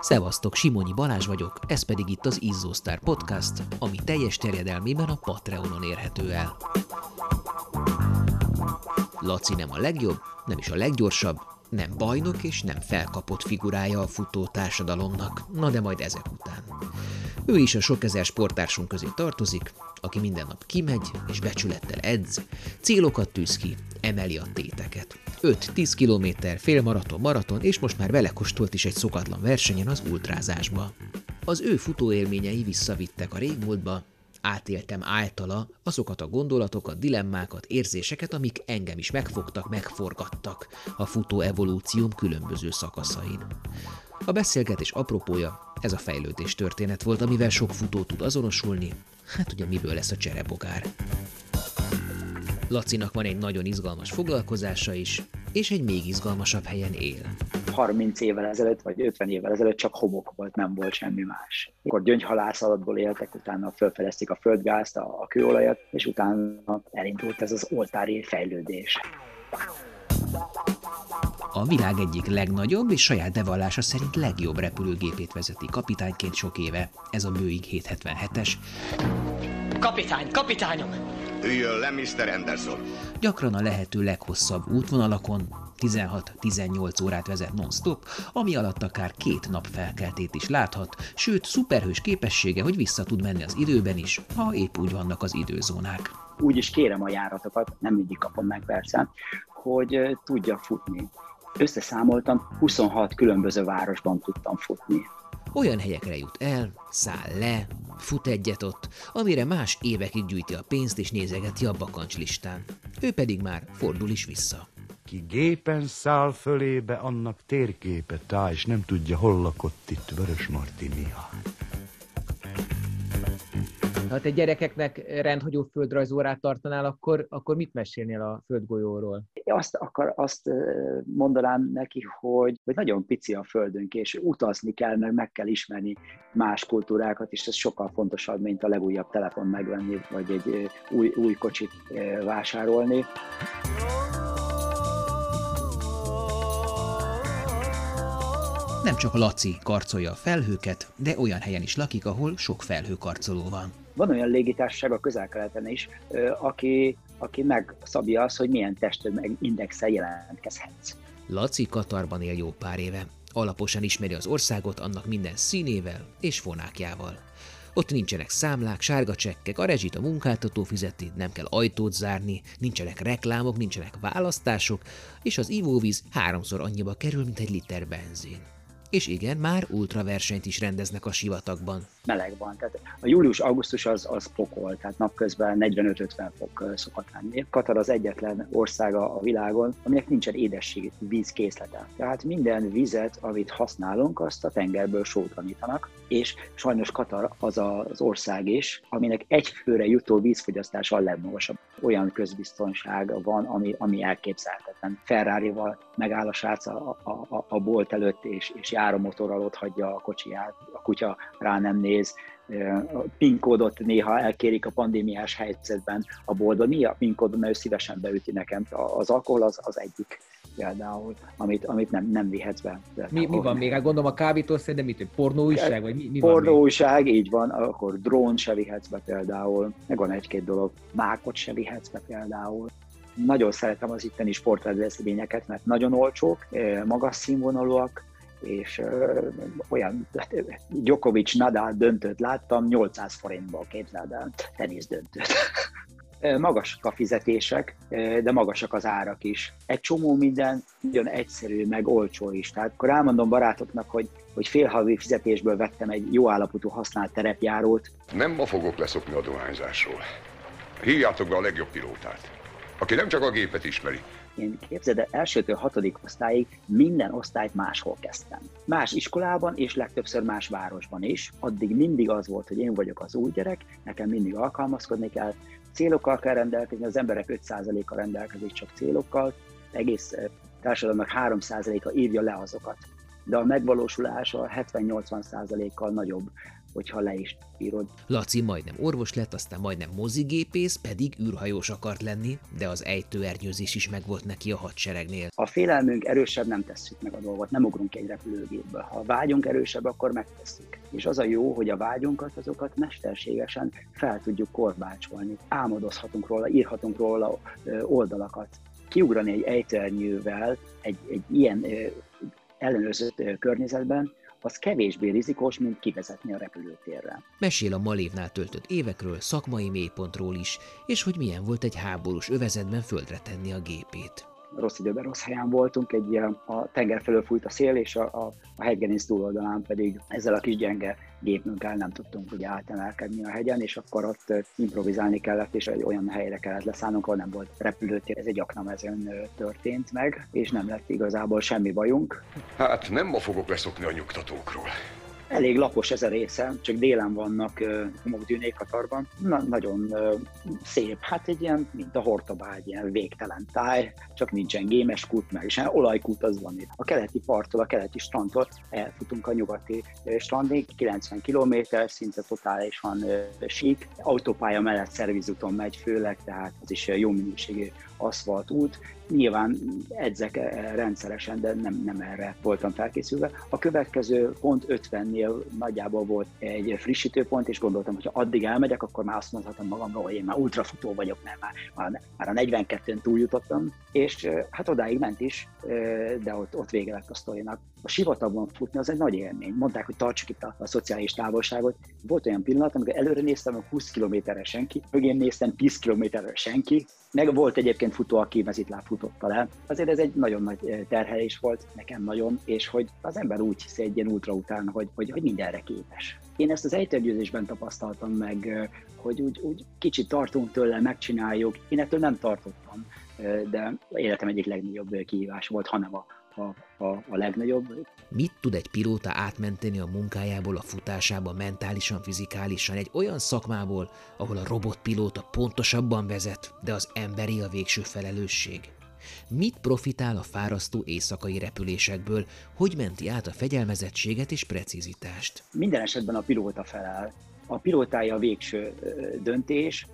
Szevasztok, Simonyi Balázs vagyok, ez pedig itt az Izzósztár Podcast, ami teljes terjedelmében a Patreonon érhető el. Laci nem a legjobb, nem is a leggyorsabb, nem bajnok és nem felkapott figurája a futó társadalomnak, na de majd ezek után. Ő is a sok ezer sportársunk közé tartozik, aki minden nap kimegy és becsülettel edz, célokat tűz ki, emeli a téteket. 5-10 kilométer, félmaraton, maraton, és most már belekóstolt is egy szokatlan versenyen az ultrázásba. Az ő futóélményei visszavittek a régmúltba, átéltem általa azokat a gondolatokat, dilemmákat, érzéseket, amik engem is megfogtak, megforgattak a futó evolúcióm különböző szakaszain. A beszélgetés apropója ez a fejlődés történet volt, amivel sok futó tud azonosulni, hát ugye miből lesz a cserebogár. Lacinak van egy nagyon izgalmas foglalkozása is, és egy még izgalmasabb helyen él. 30 évvel ezelőtt, vagy 50 évvel ezelőtt csak homok volt, nem volt semmi más. Akkor gyöngyhalászatból éltek, utána felfedezték a földgázt, a, a kőolajat, és utána elindult ez az oltári fejlődés. A világ egyik legnagyobb és saját bevallása szerint legjobb repülőgépét vezeti kapitányként sok éve, ez a Boeing 777-es. Kapitány, kapitányom! Üljön le, Mr. Anderson! Gyakran a lehető leghosszabb útvonalakon, 16-18 órát vezet non-stop, ami alatt akár két nap felkeltét is láthat, sőt, szuperhős képessége, hogy vissza tud menni az időben is, ha épp úgy vannak az időzónák. Úgy is kérem a járatokat, nem mindig kapom meg persze, hogy tudja futni. Összeszámoltam, 26 különböző városban tudtam futni. Olyan helyekre jut el, száll le, fut egyet ott, amire más évekig gyűjti a pénzt és nézegeti a bakancslistán. Ő pedig már fordul is vissza. Ki gépen száll fölébe, annak térképe tá, és nem tudja, hol lakott itt Vörös Marti Mihály. Ha te gyerekeknek rendhagyó földrajzórát tartanál, akkor, akkor mit mesélnél a földgolyóról? Azt, akar, azt mondanám neki, hogy, hogy nagyon pici a földünk, és utazni kell, meg meg kell ismerni más kultúrákat, és ez sokkal fontosabb, mint a legújabb telefon megvenni, vagy egy új, új kocsit vásárolni. Nem csak Laci karcolja a felhőket, de olyan helyen is lakik, ahol sok felhőkarcoló van. Van olyan légitársaság a közel-keleten is, aki, aki megszabja azt, hogy milyen testtömeg indexel jelentkezhetsz. Laci Katarban él jó pár éve. Alaposan ismeri az országot annak minden színével és fonákjával. Ott nincsenek számlák, sárga csekkek, a rezsit a munkáltató fizeti, nem kell ajtót zárni, nincsenek reklámok, nincsenek választások, és az ivóvíz háromszor annyiba kerül, mint egy liter benzin. És igen, már ultraversenyt is rendeznek a sivatagban. Meleg van, tehát a július-augusztus az, az pokol, tehát napközben 45-50 fok szokott lenni. Katar az egyetlen országa a világon, aminek nincsen édesség vízkészlete. Tehát minden vizet, amit használunk, azt a tengerből sótanítanak, és sajnos Katar az az ország is, aminek egy főre jutó vízfogyasztása a legmagasabb. Olyan közbiztonság van, ami, ami elképzelhetetlen. Ferrari-val megáll a srác a, a, a, a bolt előtt, és, és motorral ott hagyja a kocsiját, a kutya rá nem néz, a PIN kódot néha elkérik a pandémiás helyzetben a boltban. Mi a PIN kód, mert ő szívesen beüti nekem. Az alkohol az, az egyik például, amit, amit nem, nem vihetsz be. Mi, mi van még? Hát gondolom a kábítószer, de mit, pornóújság? Vagy mi, mi pornóújság, így van, akkor drón se vihetsz be például, meg van egy-két dolog, mákot se vihetsz be például. Nagyon szeretem az itteni sportrendezvényeket, mert nagyon olcsók, magas színvonalúak, és ö, olyan Djokovic Nadal döntőt láttam, 800 forintból képzeld el, tenisz döntőt. Magasak a fizetések, de magasak az árak is. Egy csomó minden nagyon egyszerű, meg olcsó is. Tehát akkor elmondom barátoknak, hogy, hogy félhavi fizetésből vettem egy jó állapotú használt terepjárót. Nem ma fogok leszokni a dohányzásról. Hívjátok be a legjobb pilótát, aki nem csak a gépet ismeri, én képzeld, elsőtől hatodik osztályig minden osztályt máshol kezdtem. Más iskolában és legtöbbször más városban is. Addig mindig az volt, hogy én vagyok az új gyerek, nekem mindig alkalmazkodni kell, célokkal kell rendelkezni, az emberek 5%-a rendelkezik csak célokkal, egész eh, társadalomnak 3%-a írja le azokat. De a megvalósulása 70-80%-kal nagyobb hogyha le is írod. Laci majdnem orvos lett, aztán majdnem mozigépész, pedig űrhajós akart lenni, de az ejtőernyőzés is megvolt neki a hadseregnél. Ha a félelmünk erősebb, nem tesszük meg a dolgot, nem ugrunk egy repülőgépbe. Ha a vágyunk erősebb, akkor megtesszük. És az a jó, hogy a vágyunkat, azokat mesterségesen fel tudjuk korbácsolni. Álmodozhatunk róla, írhatunk róla oldalakat. Kiugrani egy ejtőernyővel egy, egy ilyen ellenőrzött környezetben, az kevésbé rizikós, mint kivezetni a repülőtérre. Mesél a Malévnál töltött évekről, szakmai mélypontról is, és hogy milyen volt egy háborús övezetben földre tenni a gépét rossz időben rossz helyen voltunk, egy a tenger felől fújt a szél, és a, a, a hegygenisz túloldalán pedig ezzel a kis gyenge gépünkkel nem tudtunk ugye átemelkedni a hegyen, és akkor ott improvizálni kellett, és egy olyan helyre kellett leszállnunk, ahol nem volt repülőtér. Ez egy aknamezen történt meg, és nem lett igazából semmi bajunk. Hát nem ma fogok leszokni a nyugtatókról. Elég lapos ez a része, csak délen vannak homokdűnék Katarban. Na, nagyon szép, hát egy ilyen, mint a Hortobá, egy ilyen végtelen táj, csak nincsen gémes kút, meg sem olajkút az van itt. A keleti parttól, a keleti strandtól elfutunk a nyugati strandig, 90 km, szinte totálisan sík. Autópálya mellett szervizúton megy főleg, tehát az is jó minőségű aszfalt út. Nyilván edzek eh, rendszeresen, de nem, nem erre voltam felkészülve. A következő pont 50-nél nagyjából volt egy frissítőpont, és gondoltam, hogy ha addig elmegyek, akkor már azt mondhatom magamról, hogy én már ultrafutó vagyok, mert már, már, már a 42-ön túljutottam, és eh, hát odáig ment is, eh, de ott, ott vége lett a sztorinak. A sivatagban futni az egy nagy élmény. Mondták, hogy tartsuk itt a, a szociális távolságot. Volt olyan pillanat, amikor előre néztem, hogy 20 kilométerre senki, mögén néztem 10 kilométerre senki, meg volt egyébként futó, aki mezitláb futotta le. Azért ez egy nagyon nagy eh, terhelés volt, nekem nagyon, és hogy az ember úgy hiszi egy ilyen ultra után, hogy, hogy, hogy mindenre képes. Én ezt az ejtőgyőzésben tapasztaltam meg, eh, hogy úgy, úgy kicsit tartunk tőle, megcsináljuk. Én ettől nem tartottam, eh, de életem egyik legnagyobb kihívás volt, hanem a, a, a, a legnagyobb. Mit tud egy pilóta átmenteni a munkájából a futásába mentálisan, fizikálisan egy olyan szakmából, ahol a robotpilóta pontosabban vezet, de az emberi a végső felelősség? Mit profitál a fárasztó éjszakai repülésekből, hogy menti át a fegyelmezettséget és precizitást? Minden esetben a pilóta felel. A pilótája a végső döntés,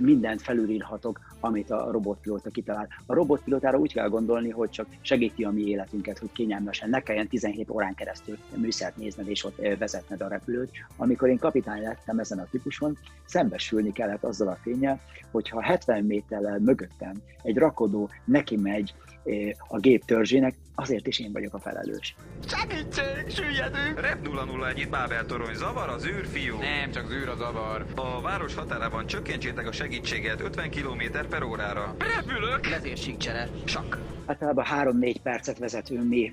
mindent felülírhatok, amit a robotpilóta kitalál. A robotpilótára úgy kell gondolni, hogy csak segíti a mi életünket, hogy kényelmesen ne kelljen 17 órán keresztül műszert nézned és ott vezetned a repülőt. Amikor én kapitány lettem ezen a típuson, szembesülni kellett azzal a tényel, hogyha 70 méterrel mögöttem egy rakodó neki megy a gép törzsének, azért is én vagyok a felelős. Segítség, süllyedünk! Rep 001 Bábel torony, zavar az űrfiú? Nem, csak az űr a zavar. A város határában csökkentsétek a segítséget 50 km per órára. Repülök! Vezérsíkcsere. Sak. Általában 3-4 percet vezetünk mi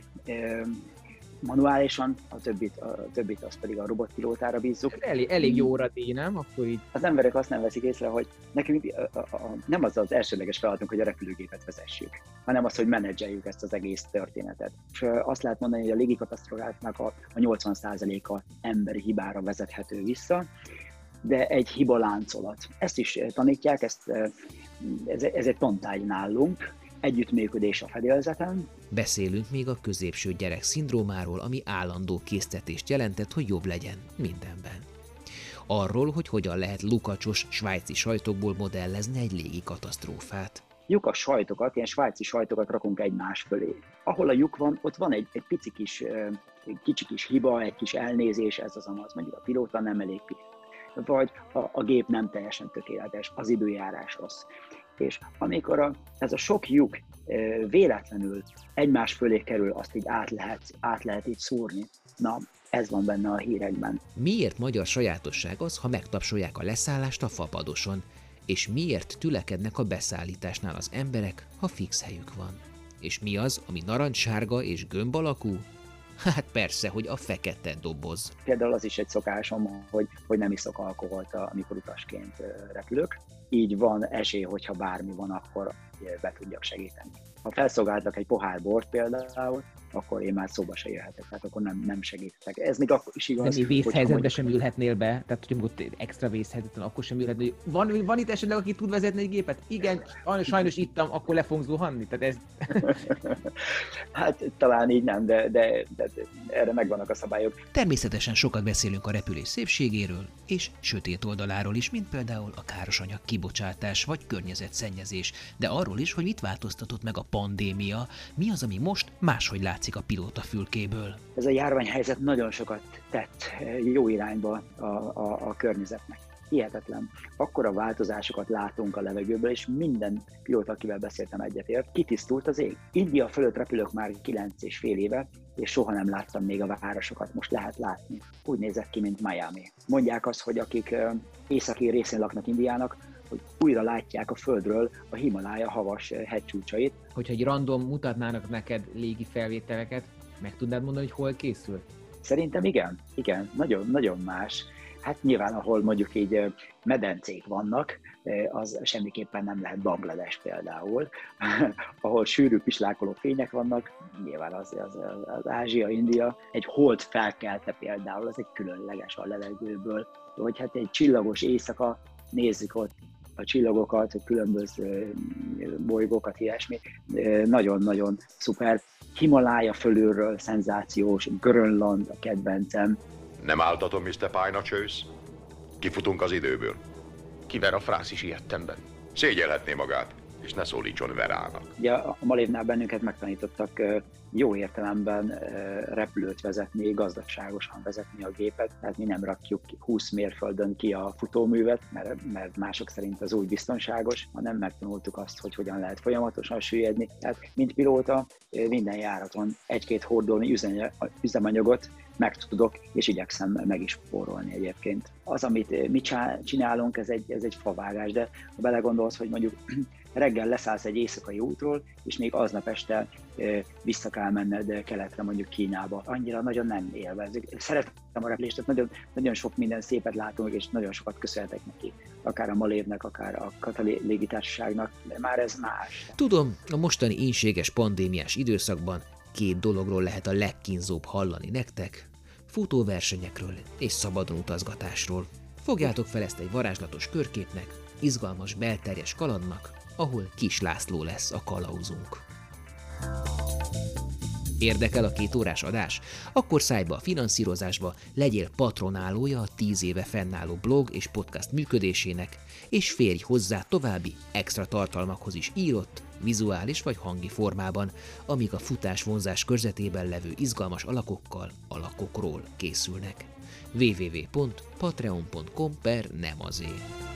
manuálisan, a többit, a többit azt pedig a robotpilótára bízzuk. Elég, elég jó díj, nem? Akkor így... Az emberek azt nem veszik észre, hogy nekünk a, a, a, nem az az elsődleges feladatunk, hogy a repülőgépet vezessük, hanem az, hogy menedzseljük ezt az egész történetet. És azt lehet mondani, hogy a légikatasztrófáknak a, a 80%-a emberi hibára vezethető vissza, de egy hiba láncolat. Ezt is tanítják, ezt, ez, ez egy tantágy nálunk, együttműködés a fedélzeten. Beszélünk még a középső gyerek szindrómáról, ami állandó késztetést jelentett, hogy jobb legyen mindenben. Arról, hogy hogyan lehet lukacsos svájci sajtokból modellezni egy légi katasztrófát. Lyukas sajtokat, ilyen svájci sajtokat rakunk egymás fölé. Ahol a lyuk van, ott van egy, egy pici kis, egy kicsi kis hiba, egy kis elnézés, ez az amaz, mondjuk a pilóta nem elég vagy a, a gép nem teljesen tökéletes, az időjárás rossz. És amikor a, ez a sok lyuk véletlenül egymás fölé kerül, azt így át lehet, át lehet így szúrni. Na, ez van benne a hírekben. Miért magyar sajátosság az, ha megtapsolják a leszállást a fapadoson? És miért tülekednek a beszállításnál az emberek, ha fix helyük van? És mi az, ami narancssárga és gömb alakú, Hát persze, hogy a fekete doboz. Például az is egy szokásom, hogy, hogy nem iszok alkoholt, amikor utasként repülök. Így van esély, hogyha bármi van, akkor be tudjak segíteni. Ha felszolgáltak egy pohár bort például, akkor én már szóba se jöhetek, tehát akkor nem, nem segíthetek. Ez még akkor is igaz. De mi vészhelyzetben mondjuk- sem ülhetnél be, tehát hogy ott extra vészhelyzetben akkor sem ülhetnél. Van, van itt esetleg, aki tud vezetni egy gépet? Igen, sajnos, ittam, akkor le fogunk zuhanni. Tehát ez, Hát talán így nem, de, de, de, de erre megvannak a szabályok. Természetesen sokat beszélünk a repülés szépségéről és sötét oldaláról is, mint például a károsanyag kibocsátás vagy környezetszennyezés, de arról is, hogy mit változtatott meg a pandémia, mi az, ami most máshogy látszik a pilóta fülkéből. Ez a járványhelyzet nagyon sokat tett eh, jó irányba a, a, a környezetnek. Hihetetlen. Akkora változásokat látunk a levegőből, és minden pilóta, akivel beszéltem egyetért, kitisztult az ég. India fölött repülök már 9 és fél éve, és soha nem láttam még a városokat, most lehet látni. Úgy nézett ki, mint Miami. Mondják azt, hogy akik ö, északi részén laknak Indiának, hogy újra látják a földről a Himalája havas ö, hegycsúcsait, hogyha egy random mutatnának neked légi felvételeket, meg tudnád mondani, hogy hol készült? Szerintem igen, igen, nagyon, nagyon más. Hát nyilván, ahol mondjuk így ö, medencék vannak, ö, az semmiképpen nem lehet Banglades például. ahol sűrű pislákoló fények vannak, nyilván az, az, az Ázsia, India. Egy hold felkelte például, az egy különleges a levegőből. Vagy hát egy csillagos éjszaka, nézzük ott a csillagokat, a különböző bolygókat, ilyesmi. Ö, Nagyon-nagyon szuper. Himalája fölülről szenzációs, Grönland a kedvencem, Nem áltatom, Mr. Pine a csősz? Kifutunk az időből. Kiver a frász is ilyettemben. Szégyelhetné magát, és ne szólítson Verának. Ugye a Malévnál bennünket megtanítottak jó értelemben repülőt vezetni, gazdaságosan vezetni a gépet, tehát mi nem rakjuk ki 20 mérföldön ki a futóművet, mert, mert mások szerint az úgy biztonságos, hanem megtanultuk azt, hogy hogyan lehet folyamatosan süllyedni. Tehát mint pilóta minden járaton egy-két üzenya- üzemanyagot meg tudok, és igyekszem meg is spórolni egyébként. Az, amit mi csinálunk, ez egy, ez egy favágás, de ha belegondolsz, hogy mondjuk reggel leszállsz egy éjszakai útról, és még aznap este vissza kell menned keletre, mondjuk Kínába. Annyira nagyon nem élvezik. Szeretem a repülést, nagyon, nagyon sok minden szépet látunk, és nagyon sokat köszönhetek neki. Akár a Malévnek, akár a Katali légitársaságnak, de már ez más. Tudom, a mostani ínséges pandémiás időszakban két dologról lehet a legkínzóbb hallani nektek, futóversenyekről és szabadon utazgatásról. Fogjátok fel ezt egy varázslatos körképnek, izgalmas belterjes kalandnak, ahol Kis László lesz a kalauzunk. Érdekel a két órás adás? Akkor szállj be a finanszírozásba, legyél patronálója a 10 éve fennálló blog és podcast működésének, és férj hozzá további extra tartalmakhoz is írott, vizuális vagy hangi formában, amíg a futás vonzás körzetében levő izgalmas alakokkal, alakokról készülnek. www.patreon.com per nem azért.